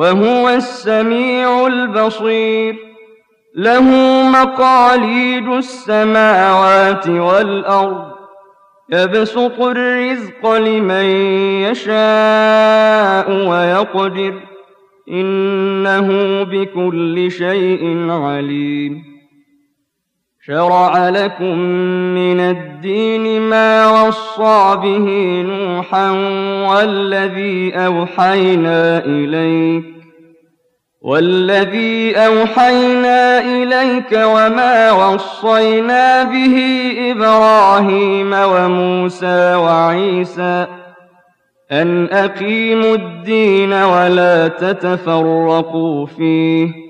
وهو السميع البصير. له مقاليد السماوات والأرض. يبسط الرزق لمن يشاء ويقدر. إنه بكل شيء عليم. شرع لكم من الدين ما وصى به نوحا والذي أوحينا إليك والذي أوحينا إليك وما وصينا به إبراهيم وموسى وعيسى أن أقيموا الدين ولا تتفرقوا فيه.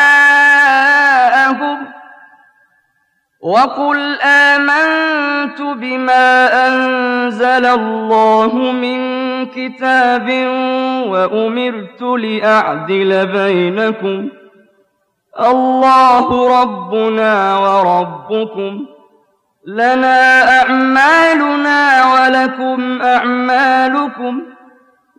أهواءهم وقل آمنت بما أنزل الله من كتاب وأمرت لأعدل بينكم الله ربنا وربكم لنا أعمالنا ولكم أعمالكم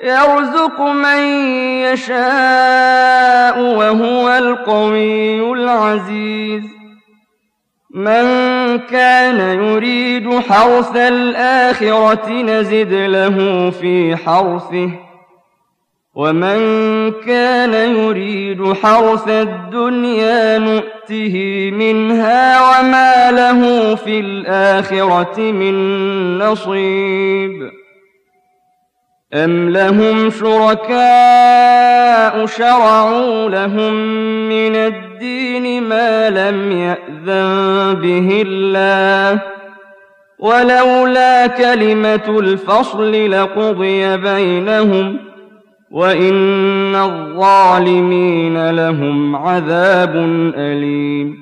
يرزق من يشاء وهو القوي العزيز من كان يريد حرث الآخرة نزد له في حرثه ومن كان يريد حرث الدنيا نؤته منها وما له في الآخرة من نصيب أم لهم شركاء شرعوا لهم من الدين ما لم يأذن به الله ولولا كلمة الفصل لقضي بينهم وإن الظالمين لهم عذاب أليم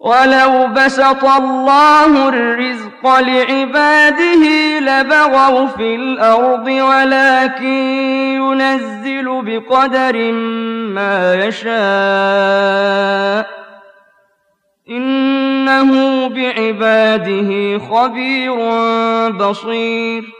ولو بسط الله الرزق لعباده لبغوا في الأرض ولكن ينزل بقدر ما يشاء. إنه بعباده خبير بصير.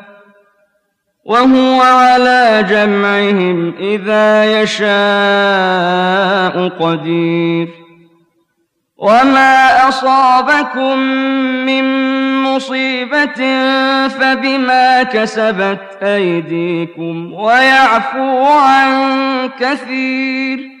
وهو على جمعهم إذا يشاء قدير. وما أصابكم من مصيبة فبما كسبت أيديكم ويعفو عن كثير.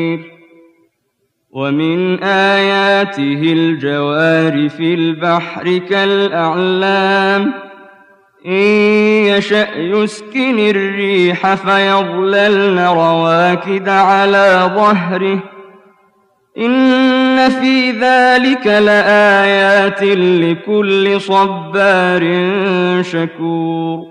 ومن آياته الجوار في البحر كالأعلام. إن يشأ يسكن الريح فيظللن رواكد على ظهره. إن في ذلك لآيات لكل صبار شكور.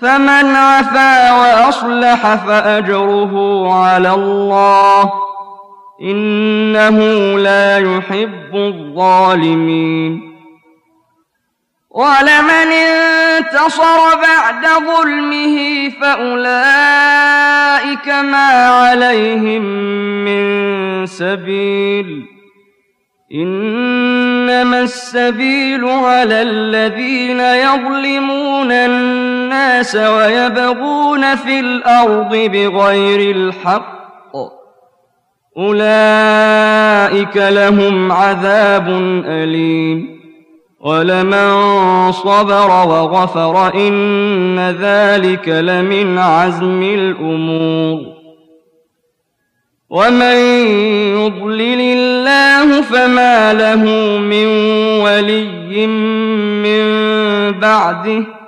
فمن عفا وأصلح فأجره على الله. إنه لا يحب الظالمين. ولمن انتصر بعد ظلمه فأولئك ما عليهم من سبيل. إنما السبيل على الذين يظلمون الناس ويبغون في الأرض بغير الحق. أولئك لهم عذاب أليم. ولمن صبر وغفر إن ذلك لمن عزم الأمور. ومن يضلل الله فما له من ولي من بعده.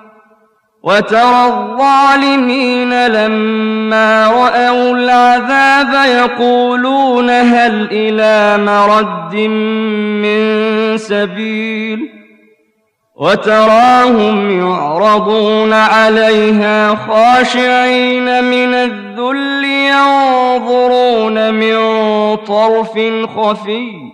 وترى الظالمين لما رأوا العذاب يقولون هل إلى مرد من سبيل وتراهم يعرضون عليها خاشعين من الذل ينظرون من طرف خفي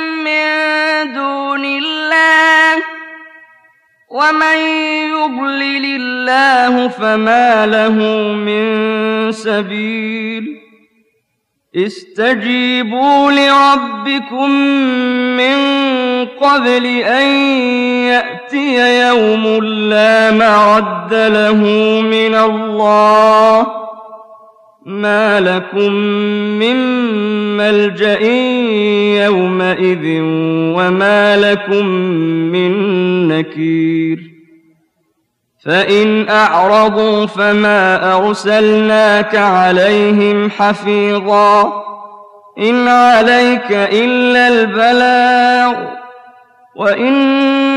من دون الله ومن يضلل الله فما له من سبيل استجيبوا لربكم من قبل أن يأتي يوم لا مرد له من الله ما لكم من ملجأ يومئذ وما لكم من نكير فإن أعرضوا فما أرسلناك عليهم حفيظا إن عليك إلا البلاغ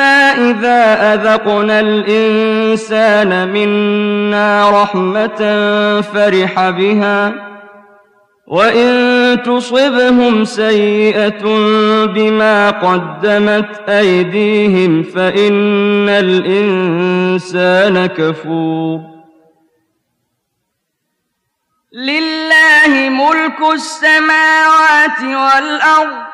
وإنا إذا أذقنا الإنسان منا رحمة فرح بها وإن تصبهم سيئة بما قدمت أيديهم فإن الإنسان كفور لله ملك السماوات والأرض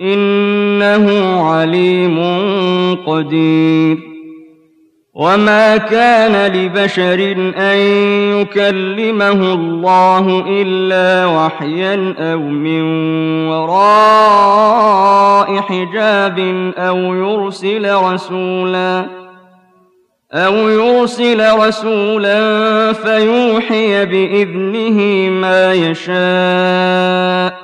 إنه عليم قدير. وما كان لبشر أن يكلمه الله إلا وحيا أو من وراء حجاب أو يرسل رسولا أو يرسل رسولا فيوحي بإذنه ما يشاء.